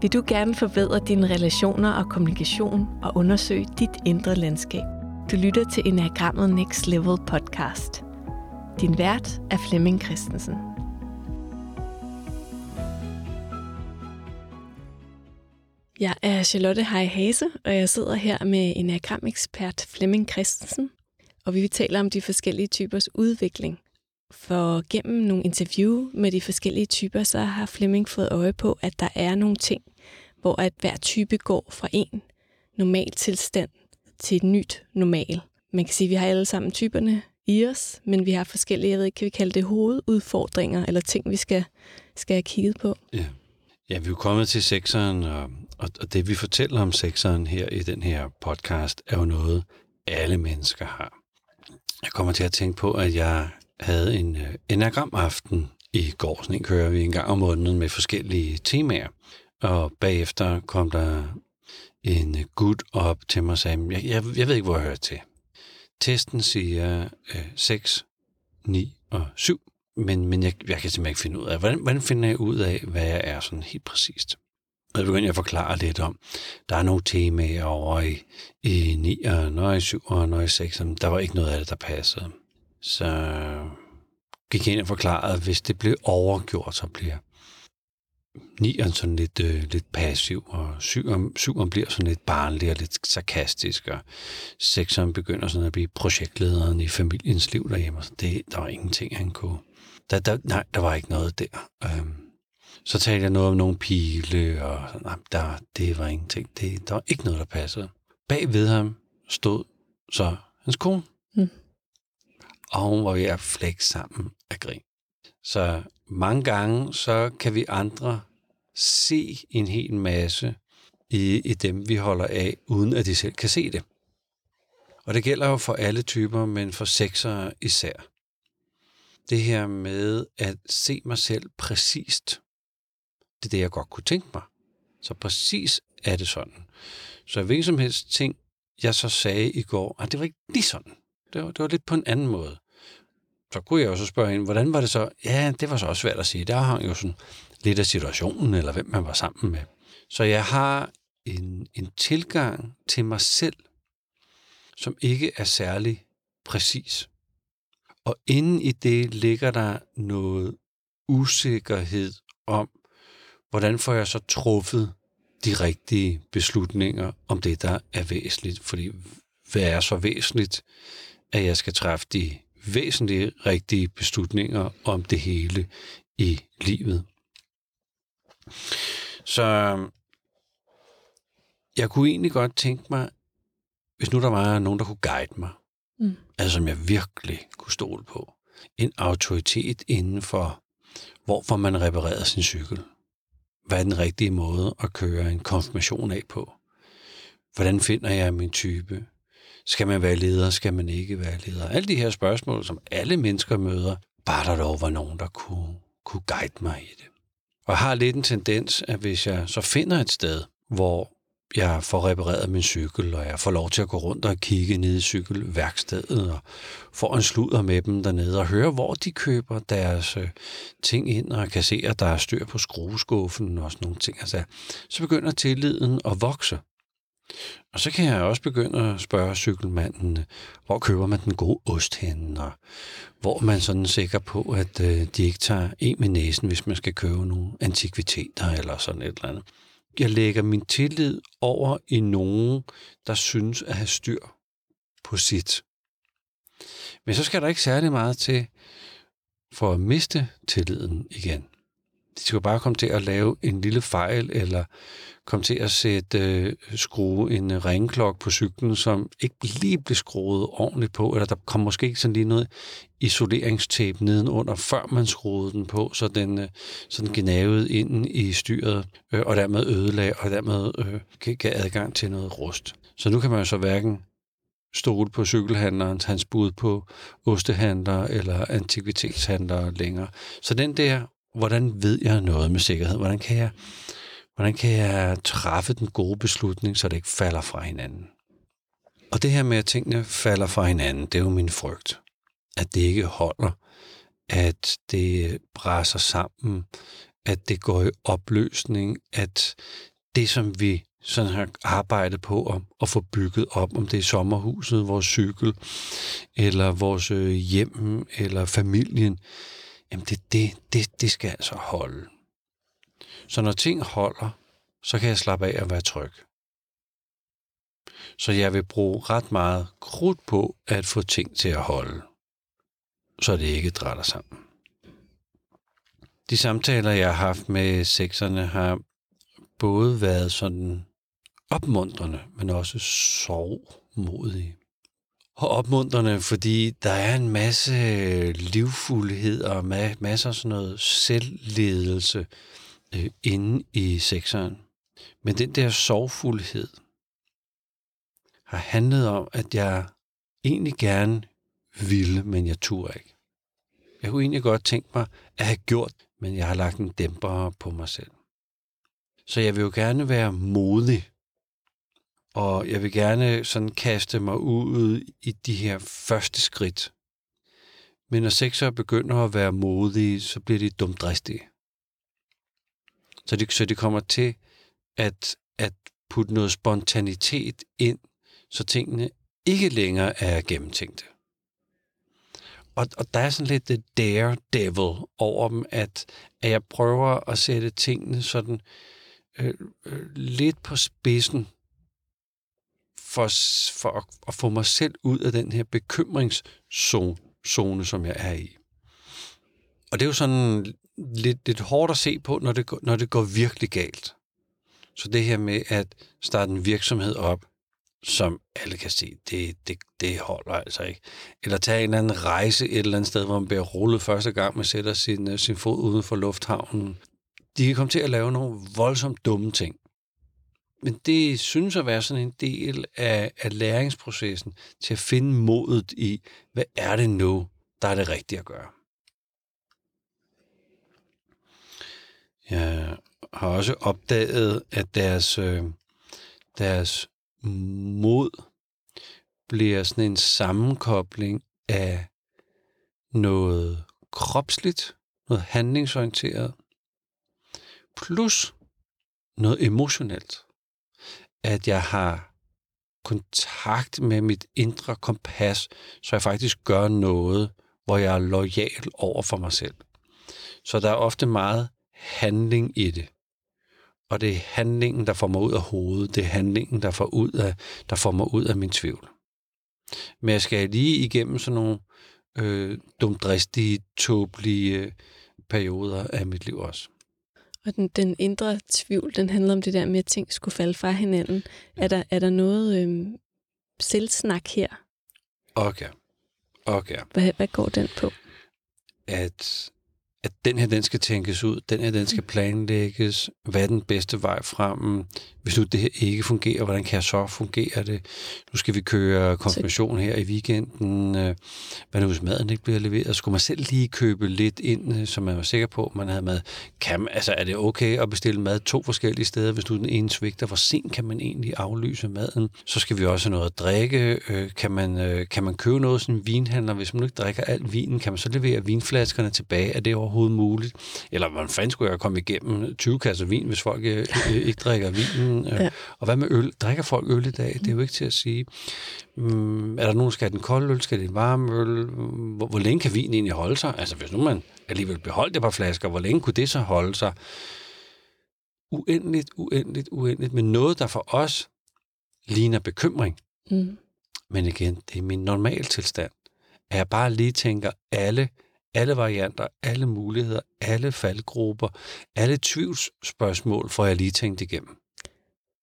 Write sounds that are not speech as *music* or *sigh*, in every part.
Vil du gerne forbedre dine relationer og kommunikation og undersøge dit indre landskab? Du lytter til Enagrammet Next Level podcast. Din vært er Flemming Christensen. Jeg er Charlotte Hej Hase, og jeg sidder her med Enagramekspert Flemming Christensen, og vi vil tale om de forskellige typers udvikling. For gennem nogle interview med de forskellige typer, så har Flemming fået øje på, at der er nogle ting, hvor at hver type går fra en normal tilstand til et nyt normal. Man kan sige, at vi har alle sammen typerne i os, men vi har forskellige, jeg ved ikke, kan vi kalde det hovedudfordringer, eller ting, vi skal, skal have kigget på. Ja. ja, vi er jo kommet til sekseren, og, og, og det vi fortæller om sekseren her i den her podcast, er jo noget, alle mennesker har. Jeg kommer til at tænke på, at jeg havde en enagramaften enagram-aften i går. Sådan en kører vi en gang om måneden med forskellige temaer. Og bagefter kom der en øh, gut op til mig og sagde, jeg, jeg, jeg ved ikke, hvor jeg hører til. Testen siger øh, 6, 9 og 7, men, men jeg, jeg kan simpelthen ikke finde ud af, hvordan, hvordan finder jeg ud af, hvad jeg er sådan helt præcist? Og så begyndte jeg at forklare lidt om, der er nogle temaer over i, i 9'eren og i 7'eren og i 6'eren. Der var ikke noget af det, der passede. Så gik jeg ind og forklarede, at hvis det blev overgjort, så bliver nieren sådan lidt, øh, lidt passiv, og 7'eren, 7'eren bliver sådan lidt barnlig og lidt sarkastisk, og sekseren begynder sådan at blive projektlederen i familiens liv derhjemme. Så det, der var ingenting, han kunne... Der, der, nej, der var ikke noget der. Øhm, så talte jeg noget om nogle pile, og sådan, nej, der, det var ingenting. Det, der var ikke noget, der passede. Bag ved ham stod så hans kone. Mm. Og hun var ved at flække sammen af grin. Så mange gange, så kan vi andre se en hel masse i, i dem, vi holder af, uden at de selv kan se det. Og det gælder jo for alle typer, men for sexere især. Det her med at se mig selv præcist, det er det, jeg godt kunne tænke mig. Så præcis er det sådan. Så hvilken som helst ting, jeg så sagde i går, at det var ikke lige sådan. Det var, det var lidt på en anden måde. Så kunne jeg også spørge hende, hvordan var det så? Ja, det var så også svært at sige. Der hang jo sådan lidt af situationen, eller hvem man var sammen med. Så jeg har en, en tilgang til mig selv, som ikke er særlig præcis. Og inden i det ligger der noget usikkerhed om, hvordan får jeg så truffet de rigtige beslutninger om det, der er væsentligt. Fordi hvad er så væsentligt, at jeg skal træffe de væsentlige rigtige beslutninger om det hele i livet. Så jeg kunne egentlig godt tænke mig, hvis nu der var nogen, der kunne guide mig, mm. altså som jeg virkelig kunne stole på, en autoritet inden for, hvorfor man reparerer sin cykel. Hvad er den rigtige måde at køre en konfirmation af på? Hvordan finder jeg min type? Skal man være leder? Skal man ikke være leder? Alle de her spørgsmål, som alle mennesker møder, bare der dog var nogen, der kunne, kunne guide mig i det. Og jeg har lidt en tendens, at hvis jeg så finder et sted, hvor jeg får repareret min cykel, og jeg får lov til at gå rundt og kigge ned i cykelværkstedet, og får en sludder med dem dernede, og høre, hvor de køber deres øh, ting ind, og kan se, at der er styr på skrueskuffen og sådan nogle ting. Altså, så begynder tilliden at vokse. Og så kan jeg også begynde at spørge cykelmanden, hvor køber man den gode ost hen, og hvor man sådan sikker på, at øh, de ikke tager en med næsen, hvis man skal købe nogle antikviteter eller sådan et eller andet. Jeg lægger min tillid over i nogen, der synes at have styr på sit. Men så skal der ikke særlig meget til for at miste tilliden igen. De skal bare komme til at lave en lille fejl, eller komme til at sætte, øh, skrue en øh, ringklok på cyklen, som ikke lige blev skruet ordentligt på, eller der kom måske ikke sådan lige noget isoleringstape nedenunder, før man skruede den på, så den, øh, så den gnavede ind i styret, øh, og dermed ødelagde, og dermed øh, gav adgang til noget rust. Så nu kan man jo så hverken stole på cykelhandlerens, hans bud på ostehandler eller antikvitetshandlere længere. Så den der hvordan ved jeg noget med sikkerhed? Hvordan kan jeg, hvordan kan jeg træffe den gode beslutning, så det ikke falder fra hinanden? Og det her med, at tingene falder fra hinanden, det er jo min frygt. At det ikke holder, at det brænder sammen, at det går i opløsning, at det, som vi sådan har arbejdet på at, at få bygget op, om det er sommerhuset, vores cykel, eller vores øh, hjem, eller familien, jamen det, det, det, det skal altså holde. Så når ting holder, så kan jeg slappe af og være tryg. Så jeg vil bruge ret meget krudt på at få ting til at holde, så det ikke drætter sammen. De samtaler, jeg har haft med sekserne, har både været sådan opmuntrende, men også sorgmodige. Og opmuntrende, fordi der er en masse øh, livfuldhed og masser af sådan noget selvledelse øh, inde i sekseren. Men den der sorgfuldhed har handlet om, at jeg egentlig gerne ville, men jeg turde ikke. Jeg kunne egentlig godt tænke mig at have gjort, men jeg har lagt en dæmper på mig selv. Så jeg vil jo gerne være modig, og jeg vil gerne sådan kaste mig ud i de her første skridt. Men når sexere begynder at være modige, så bliver de dumdristige. Så de, så de kommer til at, at putte noget spontanitet ind, så tingene ikke længere er gennemtænkte. Og, og der er sådan lidt det daredevil over dem, at, at jeg prøver at sætte tingene sådan øh, øh, lidt på spidsen, for, for at, at få mig selv ud af den her bekymringszone, som jeg er i. Og det er jo sådan lidt, lidt hårdt at se på, når det, når det går virkelig galt. Så det her med at starte en virksomhed op, som alle kan se, det, det, det holder altså ikke. Eller tage en eller anden rejse et eller andet sted, hvor man bliver rullet første gang, man sætter sin, øh, sin fod uden for lufthavnen. De kan komme til at lave nogle voldsomt dumme ting. Men det synes at være sådan en del af, af læringsprocessen til at finde modet i, hvad er det nu, der er det rigtige at gøre. Jeg har også opdaget, at deres, øh, deres mod bliver sådan en sammenkobling af noget kropsligt, noget handlingsorienteret, plus noget emotionelt at jeg har kontakt med mit indre kompas, så jeg faktisk gør noget, hvor jeg er lojal over for mig selv. Så der er ofte meget handling i det. Og det er handlingen, der får mig ud af hovedet. Det er handlingen, der får, ud af, der får mig ud af min tvivl. Men jeg skal lige igennem sådan nogle øh, dumdristige, tåbelige øh, perioder af mit liv også. Og den, den indre tvivl, den handler om det der med, at ting skulle falde fra hinanden. Ja. Er, der, er der noget øhm, selvsnak her? Okay. Okay. Hvad, hvad går den på? At at den her, den skal tænkes ud, den her, den skal planlægges, hvad er den bedste vej frem, hvis nu det her ikke fungerer, hvordan kan jeg så fungere det? Nu skal vi køre konfirmation her i weekenden, øh, hvad nu hvis maden ikke bliver leveret? Skulle man selv lige købe lidt ind, øh, så man var sikker på, man havde mad? Kan man, altså er det okay at bestille mad to forskellige steder, hvis nu den ene svigter? Hvor sent kan man egentlig aflyse maden? Så skal vi også have noget at drikke. Øh, kan man, kan man købe noget sådan en vinhandler? Hvis man nu ikke drikker alt vinen, kan man så levere vinflaskerne tilbage? Er det overhovedet muligt? Eller hvordan fanden skulle jeg komme igennem 20 kasser vin, hvis folk øh, øh, ikke drikker vinen? Øh, ja. Og hvad med øl? Drikker folk øl i dag? Det er jo ikke til at sige. Mm, er der nogen, der skal have den kolde øl? Skal det en varm øl? Hvor, hvor længe kan vin egentlig holde sig? Altså hvis nu man alligevel beholdt det par flasker, hvor længe kunne det så holde sig? Uendeligt, uendeligt, uendeligt. Men noget, der for os ligner bekymring. Mm. Men igen, det er min normaltilstand. At jeg bare lige tænker, alle alle varianter, alle muligheder, alle faldgrupper, alle tvivlsspørgsmål får jeg lige tænkt igennem.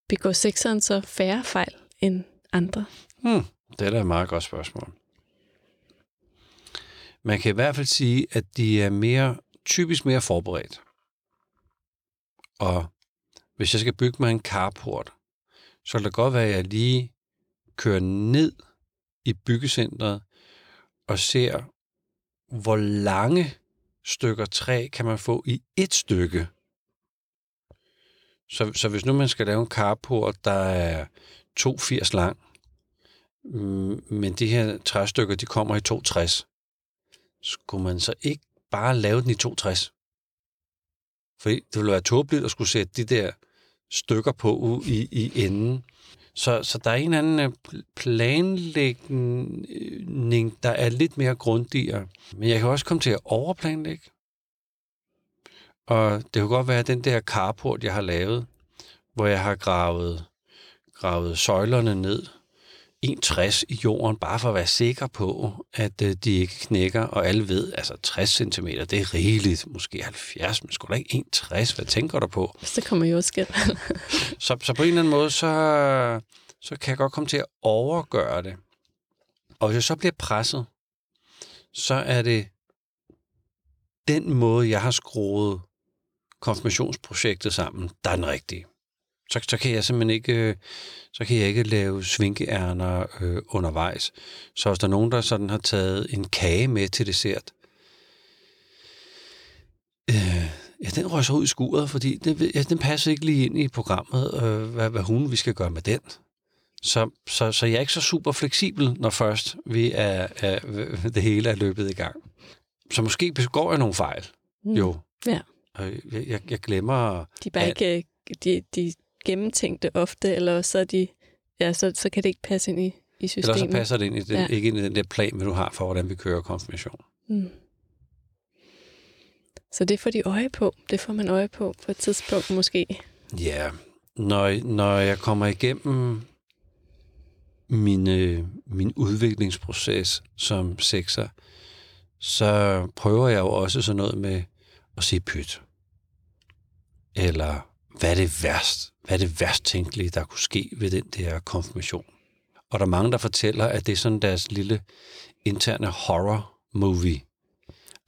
Begår sekseren så færre fejl end andre? Hmm, det er da et meget godt spørgsmål. Man kan i hvert fald sige, at de er mere typisk mere forberedt. Og hvis jeg skal bygge mig en carport, så vil det godt være, at jeg lige kører ned i byggecentret og ser, hvor lange stykker træ kan man få i et stykke. Så, så hvis nu man skal lave en carport, der er 2,80 lang, mm, men de her træstykker, de kommer i 2,60, skulle man så ikke bare lave den i 2,60? For det ville være tåbeligt at skulle sætte de der stykker på i, i enden. Så, så der er en anden øh, planlægning, der er lidt mere grundigere. Men jeg kan også komme til at overplanlægge. Og det kan godt være, at den der carport, jeg har lavet, hvor jeg har gravet, gravet søjlerne ned, 1,60 i jorden, bare for at være sikker på, at øh, de ikke knækker, og alle ved, altså 60 cm, det er rigeligt, måske 70, men skulle da ikke 1,60, hvad tænker du på? Så kommer jo skæld. så, så på en eller anden måde, så, så kan jeg godt komme til at overgøre det. Og hvis jeg så bliver presset, så er det den måde, jeg har skruet konfirmationsprojektet sammen, der er den rigtige. Så, så kan jeg simpelthen ikke, så kan jeg ikke lave svinkeærner øh, undervejs. Så hvis der er nogen, der sådan har taget en kage med til dessert, øh, ja, den rører så ud i skuret, fordi den, ja, den passer ikke lige ind i programmet, øh, hvad, hvad hun vi skal gøre med den. Så, så, så jeg er ikke så super fleksibel, når først vi er, er, *laughs* det hele er løbet i gang. Så måske begår jeg nogle fejl, mm. jo. Ja. Jeg, jeg, jeg glemmer... De er bare at, ikke de, de gennemtænkte ofte, eller så, de, ja, så, så kan det ikke passe ind i, i systemet. Eller så passer det ind i den, ja. ikke ind i den der plan, du har for, hvordan vi kører konfirmation. Mm. Så det får de øje på. Det får man øje på på et tidspunkt måske. Ja, når, når jeg kommer igennem min, min udviklingsproces som sekser, så prøver jeg jo også sådan noget med at sige pyt. Eller hvad er det værst, hvad er det værst tænkelige, der kunne ske ved den der konfirmation? Og der er mange, der fortæller, at det er sådan deres lille interne horror-movie.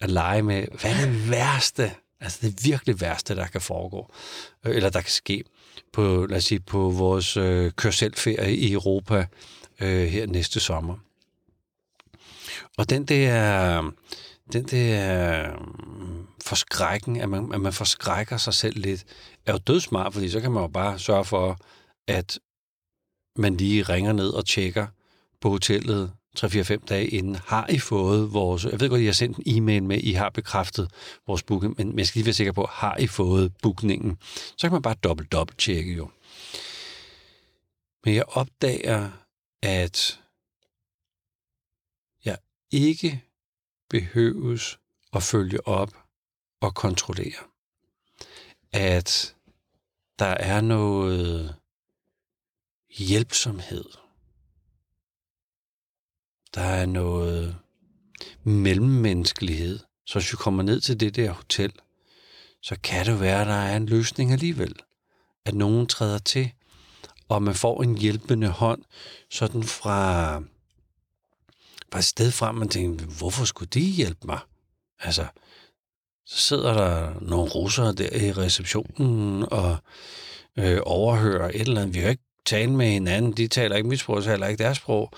At lege med, hvad er det værste, altså det virkelig værste, der kan foregå, øh, eller der kan ske på, lad os sige, på vores øh, kørselferie i Europa øh, her næste sommer. Og den der, den der øh, forskrækken, at man, at man forskrækker sig selv lidt, er jo dødsmart, fordi så kan man jo bare sørge for, at man lige ringer ned og tjekker på hotellet 3-4-5 dage inden, har I fået vores... Jeg ved godt, I har sendt en e-mail med, I har bekræftet vores booking, men jeg skal lige være sikker på, har I fået bookningen? Så kan man bare dobbelt-dobbelt tjekke jo. Men jeg opdager, at jeg ikke behøves at følge op og kontrollere. At der er noget hjælpsomhed. Der er noget mellemmenneskelighed. Så hvis vi kommer ned til det der hotel, så kan det være, at der er en løsning alligevel. At nogen træder til, og man får en hjælpende hånd, sådan fra, fra et sted frem, man tænker, hvorfor skulle de hjælpe mig? Altså, så sidder der nogle russere der i receptionen og øh, overhører et eller andet. Vi har ikke tale med hinanden. De taler ikke mit sprog, så heller ikke deres sprog.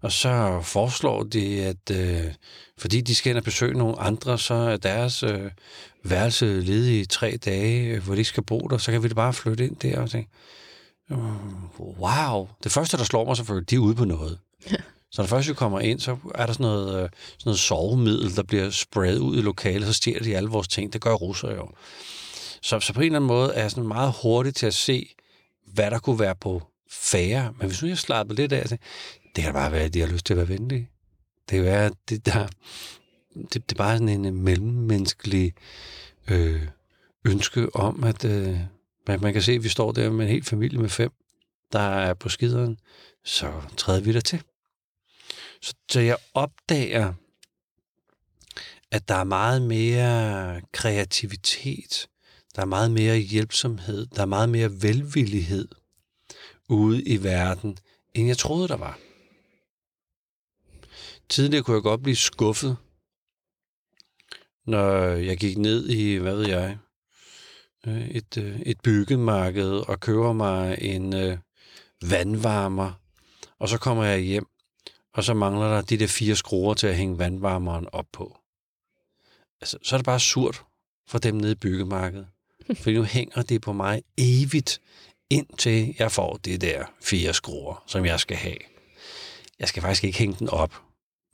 Og så foreslår de, at øh, fordi de skal ind og besøge nogle andre, så er deres øh, værelse ledige i tre dage, øh, hvor de skal bo der, så kan vi da bare flytte ind der og tænke, wow. Det første, der slår mig selvfølgelig, de er ude på noget. Ja. Så når først du kommer ind, så er der sådan noget, øh, sådan noget sovemiddel, der bliver spredt ud i lokalet, så stjæler de alle vores ting. Det gør russer jo. Så, så på en eller anden måde er jeg sådan meget hurtig til at se, hvad der kunne være på færre. Men hvis nu jeg slapper lidt af, så, det kan bare være, at de har lyst til at være venlige. Det kan være, at det, der, det, det er bare sådan en øh, mellemmenneskelig øh, ønske om, at øh, man kan se, at vi står der med en hel familie med fem, der er på skideren, så træder vi der til. Så, så jeg opdager, at der er meget mere kreativitet, der er meget mere hjælpsomhed, der er meget mere velvillighed ude i verden, end jeg troede, der var. Tidligere kunne jeg godt blive skuffet, når jeg gik ned i, hvad ved jeg, øh, et, øh, et byggemarked og køber mig en øh, vandvarmer, og så kommer jeg hjem, og så mangler der de der fire skruer til at hænge vandvarmeren op på. Altså, så er det bare surt for dem nede i byggemarkedet. For nu hænger det på mig evigt, indtil jeg får det der fire skruer, som jeg skal have. Jeg skal faktisk ikke hænge den op.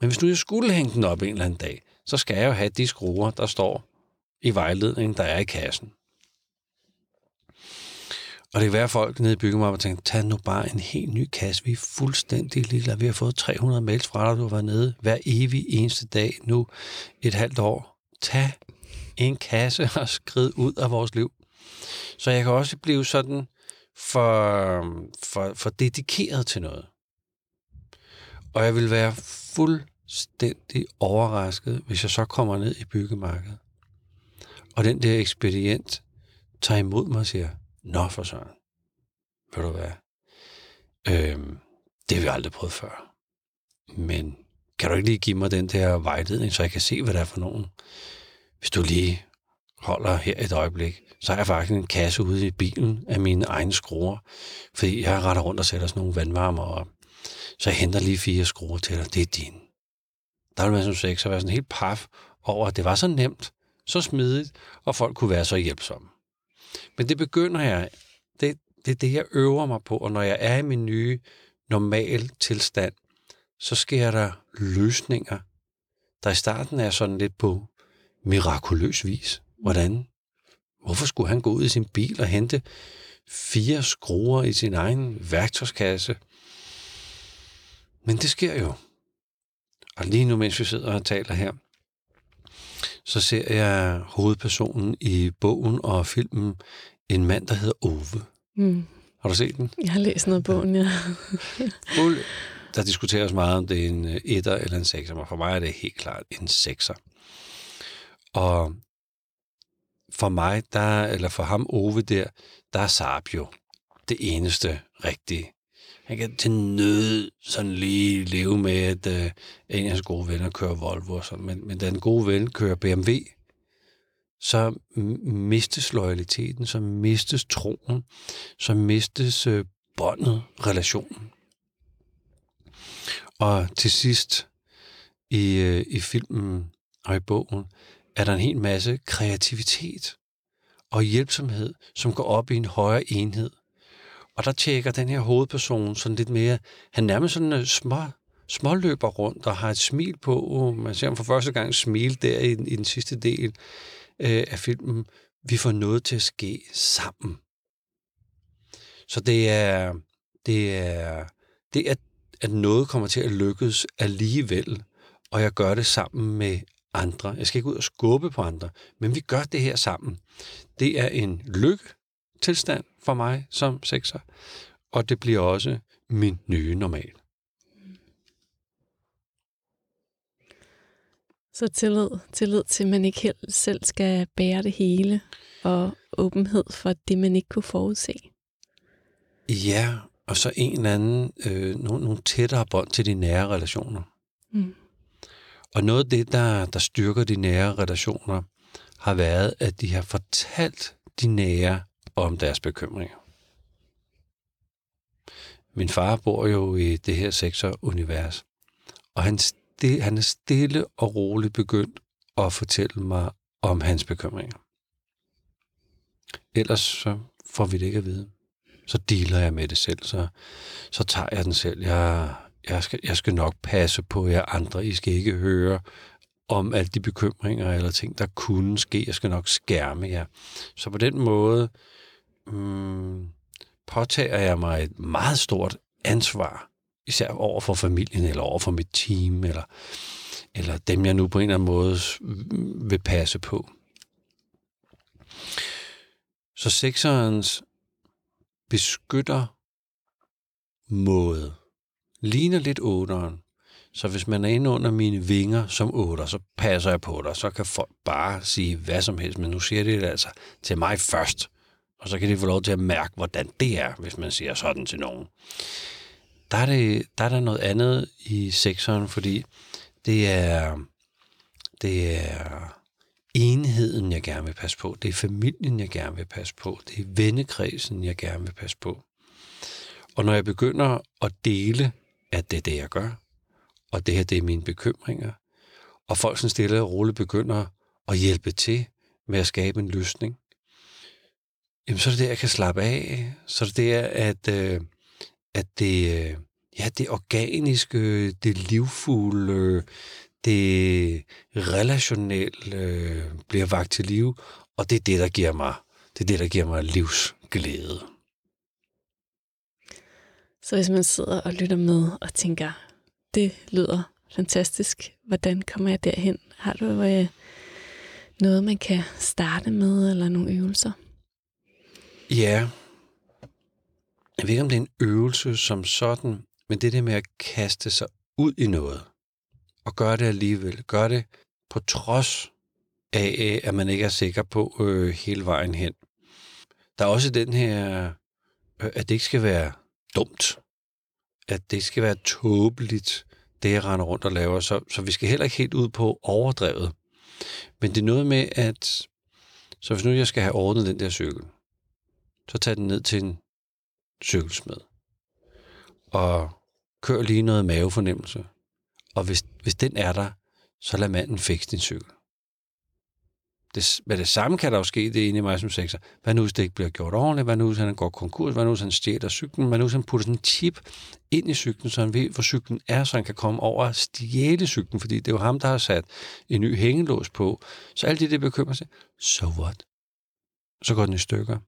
Men hvis nu jeg skulle hænge den op en eller anden dag, så skal jeg jo have de skruer, der står i vejledningen, der er i kassen. Og det kan være, at folk nede i byggemarkedet og tænker, tag nu bare en helt ny kasse. Vi er fuldstændig lille. Vi har fået 300 mails fra dig, du har været nede hver evig eneste dag nu et halvt år. Tag en kasse og skrid ud af vores liv. Så jeg kan også blive sådan for, for, for dedikeret til noget. Og jeg vil være fuldstændig overrasket, hvis jeg så kommer ned i byggemarkedet. Og den der ekspedient tager imod mig og siger, Nå for søren, ved du hvad, øhm, det har vi aldrig prøvet før. Men kan du ikke lige give mig den der vejledning, så jeg kan se, hvad der er for nogen? Hvis du lige holder her et øjeblik, så har jeg faktisk en kasse ude i bilen af mine egne skruer, fordi jeg retter rundt og sætter sådan nogle vandvarmer op. Så jeg henter lige fire skruer til dig. Det er din. Der ville man som sex være sådan helt paf over, at det var så nemt, så smidigt, og folk kunne være så hjælpsomme. Men det begynder jeg, det, det er det, jeg øver mig på, og når jeg er i min nye normal tilstand, så sker der løsninger, der i starten er sådan lidt på mirakuløs vis. Hvordan? Hvorfor skulle han gå ud i sin bil og hente fire skruer i sin egen værktøjskasse? Men det sker jo. Og lige nu, mens vi sidder og taler her, så ser jeg hovedpersonen i bogen og filmen en mand, der hedder Ove. Mm. Har du set den? Jeg har læst noget af bogen, ja. der diskuteres meget, om det er en etter eller en sekser, men for mig er det helt klart en sekser. Og for mig, der, eller for ham Ove der, der er Saab jo det eneste rigtige. Han kan til nød sådan lige leve med, at øh, en af hans gode venner kører Volvo, sådan men, men da den gode ven kører BMW, så mistes loyaliteten, så mistes troen, så mistes øh, båndet, relationen. Og til sidst i, øh, i filmen og i bogen, er der en hel masse kreativitet og hjælpsomhed, som går op i en højere enhed. Og der tjekker den her hovedperson sådan lidt mere, han nærmest sådan øh, små, småløber rundt og har et smil på. Man ser ham for første gang smil der i, i den sidste del øh, af filmen. Vi får noget til at ske sammen. Så det er, det er, det er, at noget kommer til at lykkes alligevel, og jeg gør det sammen med andre. Jeg skal ikke ud og skubbe på andre, men vi gør det her sammen. Det er en lykke tilstand for mig som sekser, og det bliver også min nye normal. Så tillid, tillid til, at man ikke helt selv skal bære det hele, og åbenhed for det, man ikke kunne forudse. Ja, og så en eller anden, øh, nogle, nogle tættere bånd til de nære relationer. Mm. Og noget af det, der, der styrker de nære relationer, har været, at de har fortalt de nære om deres bekymringer. Min far bor jo i det her sektorunivers, og han, stil, han er stille og roligt begyndt at fortælle mig om hans bekymringer. Ellers så får vi det ikke at vide. Så dealer jeg med det selv, så, så tager jeg den selv. Jeg, jeg skal, jeg skal nok passe på jer andre. I skal ikke høre om alle de bekymringer eller ting, der kunne ske. Jeg skal nok skærme jer. Så på den måde mm, påtager jeg mig et meget stort ansvar, især over for familien eller over for mit team, eller, eller dem, jeg nu på en eller anden måde mm, vil passe på. Så sekserens beskytter måde ligner lidt otteren. Så hvis man er inde under mine vinger som otter, så passer jeg på dig. Så kan folk bare sige hvad som helst, men nu siger de det altså til mig først. Og så kan de få lov til at mærke, hvordan det er, hvis man siger sådan til nogen. Der er, det, der er der noget andet i sekseren, fordi det er, det er enheden, jeg gerne vil passe på. Det er familien, jeg gerne vil passe på. Det er vennekredsen, jeg gerne vil passe på. Og når jeg begynder at dele at det er det, jeg gør, og det her, det er mine bekymringer. Og folk sådan stille og roligt begynder at hjælpe til med at skabe en løsning. Jamen, så er det det, jeg kan slappe af. Så er det det, at, øh, at det, øh, ja, det organiske, det livfulde, det relationelle øh, bliver vagt til liv, og det er det, der giver mig, det er det, der giver mig livsglæde. Så hvis man sidder og lytter med og tænker, det lyder fantastisk, hvordan kommer jeg derhen? Har du øh, noget, man kan starte med, eller nogle øvelser? Ja. Jeg ved ikke, om det er en øvelse som sådan, men det der med at kaste sig ud i noget, og gøre det alligevel, gøre det på trods af, at man ikke er sikker på øh, hele vejen hen. Der er også den her, øh, at det ikke skal være dumt, at det ikke skal være tåbeligt, det jeg render rundt og laver, så, så vi skal heller ikke helt ud på overdrevet. Men det er noget med, at så hvis nu jeg skal have ordnet den der cykel, så tag den ned til en cykelsmed. Og kør lige noget mavefornemmelse. Og hvis, hvis den er der, så lad manden fikse din cykel. Det, med det samme kan der jo ske det inde i mig som sekser. Hvad nu, hvis det ikke bliver gjort ordentligt? Hvad nu, hvis han går konkurs? Hvad nu, hvis han stjæler cyklen? Hvad nu, hvis han putter sådan en chip ind i cyklen, så han ved, hvor cyklen er, så han kan komme over og stjæle cyklen? Fordi det er jo ham, der har sat en ny hængelås på. Så alt det, det bekymrer sig. So what? Så går den i stykker.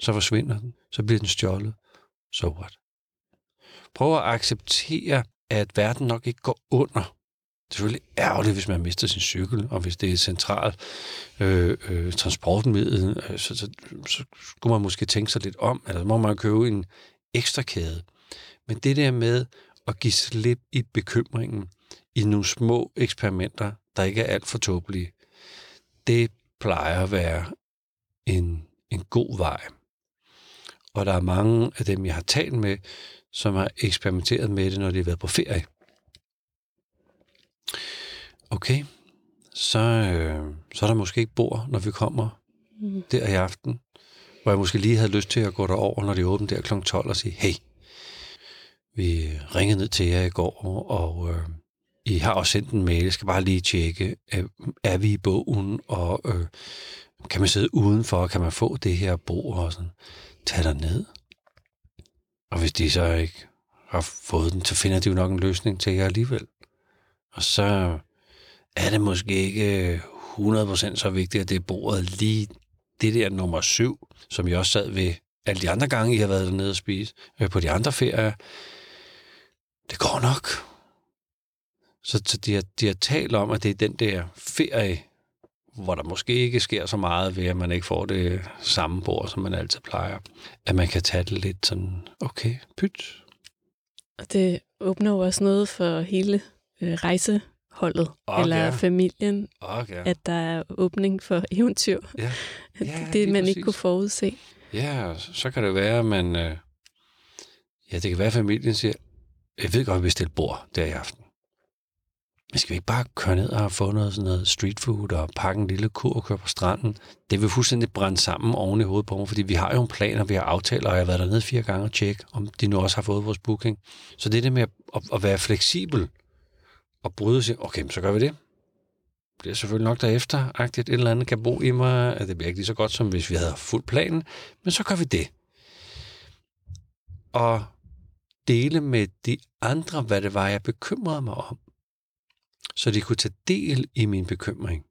Så forsvinder den. Så bliver den stjålet. So what? Prøv at acceptere, at verden nok ikke går under. Det er selvfølgelig ærgerligt, hvis man mister sin cykel, og hvis det er et centralt øh, øh, transportmiddel, øh, så, så, så skulle man måske tænke sig lidt om, eller så må man købe en ekstra kæde. Men det der med at give slip i bekymringen i nogle små eksperimenter, der ikke er alt for tåbelige, det plejer at være en, en god vej. Og der er mange af dem, jeg har talt med, som har eksperimenteret med det, når de har været på ferie. Okay, så, øh, så er der måske ikke bord, når vi kommer mm. der i aften, hvor jeg måske lige havde lyst til at gå derover, når de åbner der kl. 12 og sige, hey, vi ringede ned til jer i går, og øh, I har også sendt en mail, jeg skal bare lige tjekke, er, er vi i bogen, og øh, kan man sidde udenfor, kan man få det her bord og sådan. Tag dig ned. Og hvis de så ikke har fået den, så finder de jo nok en løsning til jer alligevel. Og så er det måske ikke 100% så vigtigt, at det er bordet lige det der nummer syv, som jeg også sad ved alle de andre gange, I har været dernede og spise, øh, på de andre ferier. Det går nok. Så, så de, har, de har talt om, at det er den der ferie, hvor der måske ikke sker så meget ved, at man ikke får det samme bord, som man altid plejer. At man kan tage det lidt sådan, okay, pyt. Og det åbner jo også noget for hele øh, rejseholdet, okay. eller familien, Okay. at der er åbning for eventyr. Ja. Ja, det, man ikke præcis. kunne forudse. Ja, så kan det være, at man... Øh, ja, det kan være, at familien siger, jeg ved godt, at vi stiller bord der i aften. Skal vi ikke bare køre ned og få noget, sådan noget street food og pakke en lille kur og køre på stranden? Det vil fuldstændig brænde sammen oven i hovedet på mig, fordi vi har jo en plan, og vi har aftaler, og jeg har været dernede fire gange og tjekke, om de nu også har fået vores booking. Så det der med at, at, være fleksibel og bryde sig, okay, så gør vi det. Det bliver selvfølgelig nok derefter, agtigt et eller andet kan bo i mig, at det bliver ikke lige så godt, som hvis vi havde fuld planen, men så gør vi det. Og dele med de andre, hvad det var, jeg bekymrede mig om. Så de kunne tage del i min bekymring.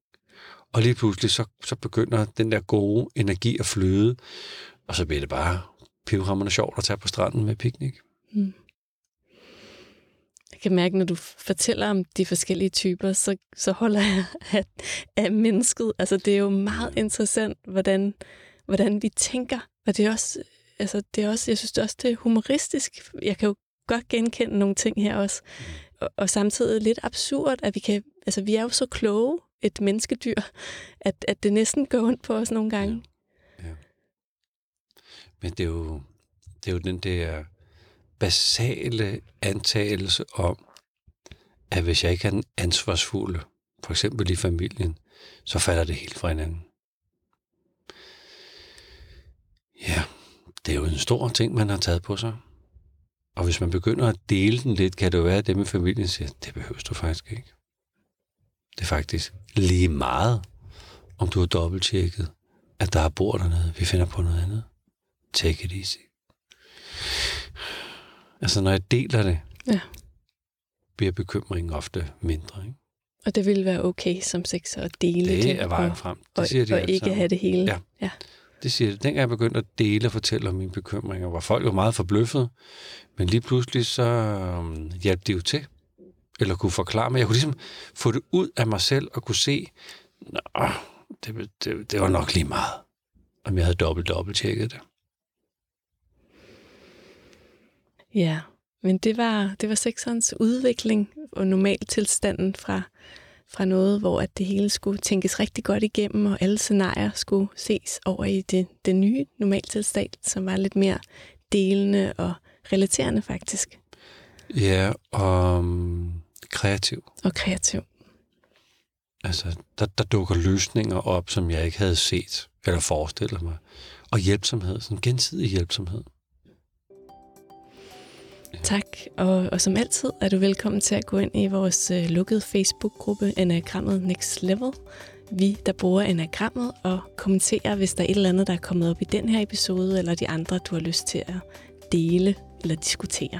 Og lige pludselig, så, så begynder den der gode energi at flyde, og så bliver det bare pivhammerende sjovt at tage på stranden med piknik. Mm. Jeg kan mærke, når du fortæller om de forskellige typer, så, så holder jeg af, af mennesket. Altså, det er jo meget interessant, hvordan, hvordan vi tænker. Og det er også, altså, det er også, jeg synes det også, det er humoristisk. Jeg kan jo godt genkende nogle ting her også. Og, og samtidig lidt absurd, at vi kan, altså, vi er jo så kloge, et menneskedyr, at, at det næsten går ondt på os nogle gange. Ja. Men det er jo, det er jo den der basale antagelse om, at hvis jeg ikke er den ansvarsfulde, for eksempel i familien, så falder det helt fra hinanden. Ja, det er jo en stor ting, man har taget på sig. Og hvis man begynder at dele den lidt, kan det jo være, at dem i familien siger, det behøver du faktisk ikke. Det er faktisk lige meget, om du har dobbelttjekket, at der er bord dernede. Vi finder på noget andet. Take it easy. Altså, når jeg deler det, Ja. bliver bekymringen ofte mindre. Ikke? Og det ville være okay som sexer at dele det. Det er vejen og, frem. Det og, siger de og ikke sammen. have det hele. Ja. ja. Det siger det. Dengang jeg begyndte at dele og fortælle om mine bekymringer, var folk jo meget forbløffet. Men lige pludselig så um, hjalp det jo til. Eller kunne forklare mig. Jeg kunne ligesom få det ud af mig selv og kunne se, Nå, det, det, det var nok lige meget. Om jeg havde dobbelt-dobbelt tjekket det. Ja, men det var, det var sekserens udvikling og normaltilstanden fra, fra noget, hvor at det hele skulle tænkes rigtig godt igennem, og alle scenarier skulle ses over i det, det nye normaltilstand, som var lidt mere delende og relaterende faktisk. Ja, og um, kreativ. Og kreativ. Altså, der, der dukker løsninger op, som jeg ikke havde set eller forestillet mig. Og hjælpsomhed, sådan gensidig hjælpsomhed. Tak, og, og som altid er du velkommen til at gå ind i vores øh, lukkede Facebook-gruppe Enagrammet Next Level. Vi, der bruger enagrammet, og kommenterer, hvis der er et eller andet, der er kommet op i den her episode, eller de andre, du har lyst til at dele eller diskutere.